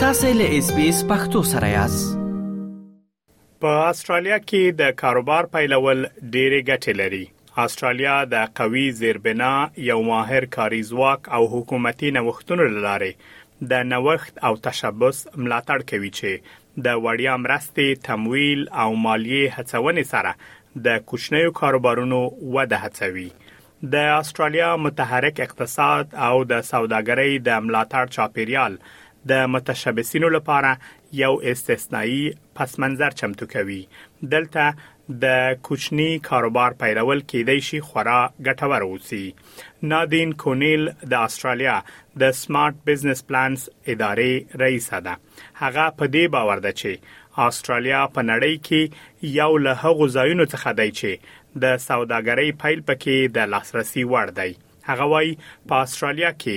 تاسو له اس بي اس پختو سره یاست په استرالیا کې د کاروبار پیلول ډېرې ګټې لري استرالیا د قوي زیربنا یو ماهر کاري ځواک او حکومتي نوښتونو لاره د نوښت او تشبث ملاتړ کوي چې د وړیا مرستې، تمویل او مالیې هڅونې سره د کوچنیو کاروبارونو وده هڅوي. د استرالیا متحرک اقتصاد او د سوداګرۍ د ملاتړ چاپیریال د متشبثینو لپاره یو استثنایی پس منظر چمتو کوي. دلته د کوچني کاروبار پیلول کېدای شي خورا ګټور اوسي. نادین کونیل د استرالیا د سمارټ بزنس پلانز ادارې رئیسه ده. هغه په دې باور ده چې استرالیا په نړۍ کې یو له هغو ځایونو څخه دی چې د سوداګرۍ پیل پکې د لاسرسي وړ دی هغه وایي په استرالیا کې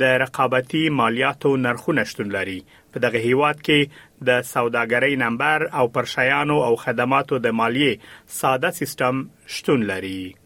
د رقابتي مالیاتو نرخونه شتون لري په دغه هیواد کې د سوداګرۍ نمبر او پر شیانو او خدماتو د مالیې ساده سیستم شتون لري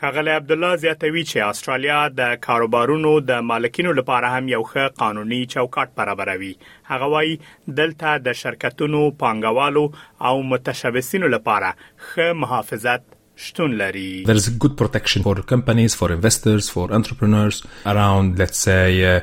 ښاغلی عبدالله زیاتوي چې استرالیا د کاروبارونو د مالکینو لپاره هم یو ښه قانوني چوکاټ برابروي هغه وایي دلته د شرکتونو پانګوالو او متشبثینو لپاره ښه محافظت شتون لري There is good protection for companies for investors for entrepreneurs around let's say uh,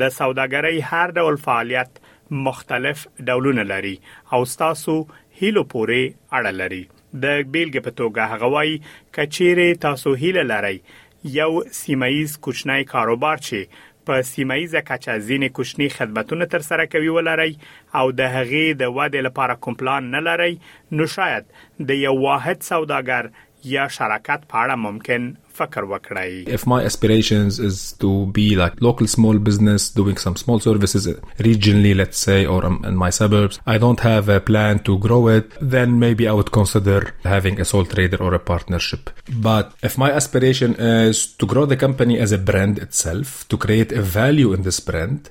د سوداګرۍ هر ډول فعالیت مختلف ډولونه لري او ستاسو هیلو پورې اړه لري. د بیلګې په توګه هغه وایي که چیرې تاسو هیله لرئ یو سیمه ییز کوچنی کاروبار چې په سیمه ییزه کچه ځینې کوچني خدمتونه ترسره کوي ولرئ او د هغې د ودې لپاره کوم پلان نه لرئ نو شاید د یو واحد سوداګر یا شراکت په اړه ممکن If my aspirations is to be like local small business doing some small services regionally let's say or um, in my suburbs I don't have a plan to grow it then maybe I would consider having a sole trader or a partnership but if my aspiration is to grow the company as a brand itself to create a value in this brand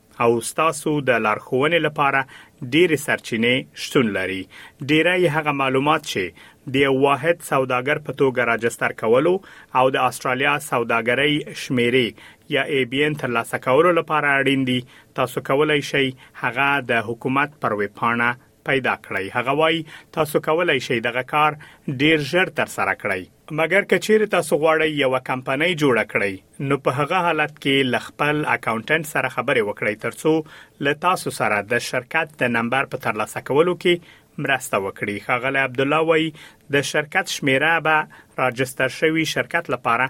او ستاسو د لارښوونې لپاره ډېرې سرچینې شتون لري، ډېری یې هغه معلومات چې د یو واحد سوداګر په توګه راجستر کولو او د اسټرالیا سوداګرۍ شمېرې یا ABN ترلاسه کولو لپاره اړین دي، تاسو کولای شئ هغه د حکومت پر ویبپاڼه پیدا کړی هغه وایی تاسو کولای شئ دغه کار ډیر ژر تر سره کړئ مګر که چیرې تاسو غواړئ یو کمپنۍ جوړه کړئ نو په هغه حالت کې ل خپل اکاونټنټ سره خبرې وکړئ ترڅو له تاسو سره د شرکت د نمبر په ترلاسه کولو کې مرسته وکړي خغل عبد الله وای د شرکت شمیره به راجستر شوی شرکت لپاره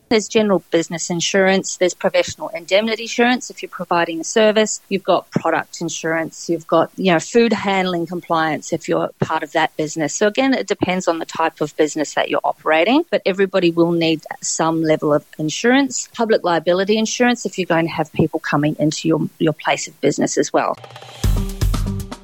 There's general business insurance, there's professional indemnity insurance if you're providing a service, you've got product insurance, you've got, you know, food handling compliance if you're part of that business. So again, it depends on the type of business that you're operating, but everybody will need some level of insurance, public liability insurance if you're going to have people coming into your, your place of business as well.